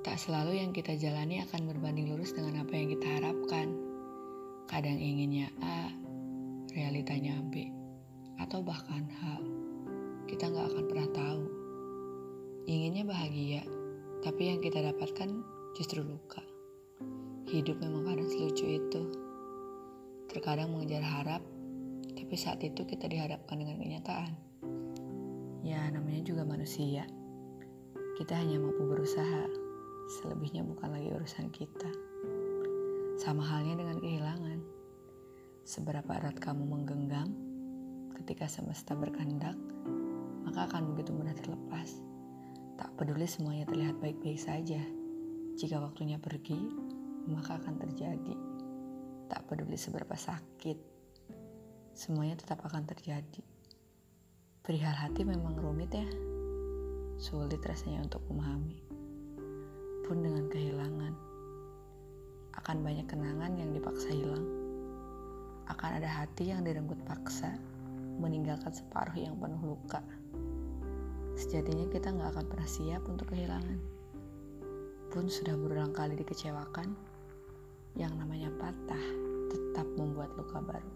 Tak selalu yang kita jalani akan berbanding lurus dengan apa yang kita harapkan. Kadang inginnya A, realitanya B, atau bahkan H. Kita nggak akan pernah tahu. Inginnya bahagia, tapi yang kita dapatkan justru luka. Hidup memang kadang selucu itu. Terkadang mengejar harap, tapi saat itu kita dihadapkan dengan kenyataan. Ya, namanya juga manusia. Kita hanya mampu berusaha selebihnya bukan lagi urusan kita. Sama halnya dengan kehilangan. Seberapa erat kamu menggenggam, ketika semesta berkehendak, maka akan begitu mudah terlepas. Tak peduli semuanya terlihat baik-baik saja. Jika waktunya pergi, maka akan terjadi. Tak peduli seberapa sakit, semuanya tetap akan terjadi. Perihal hati memang rumit ya. Sulit rasanya untuk memahami pun dengan kehilangan. Akan banyak kenangan yang dipaksa hilang. Akan ada hati yang direnggut paksa, meninggalkan separuh yang penuh luka. Sejatinya kita nggak akan pernah siap untuk kehilangan. Pun sudah berulang kali dikecewakan, yang namanya patah tetap membuat luka baru.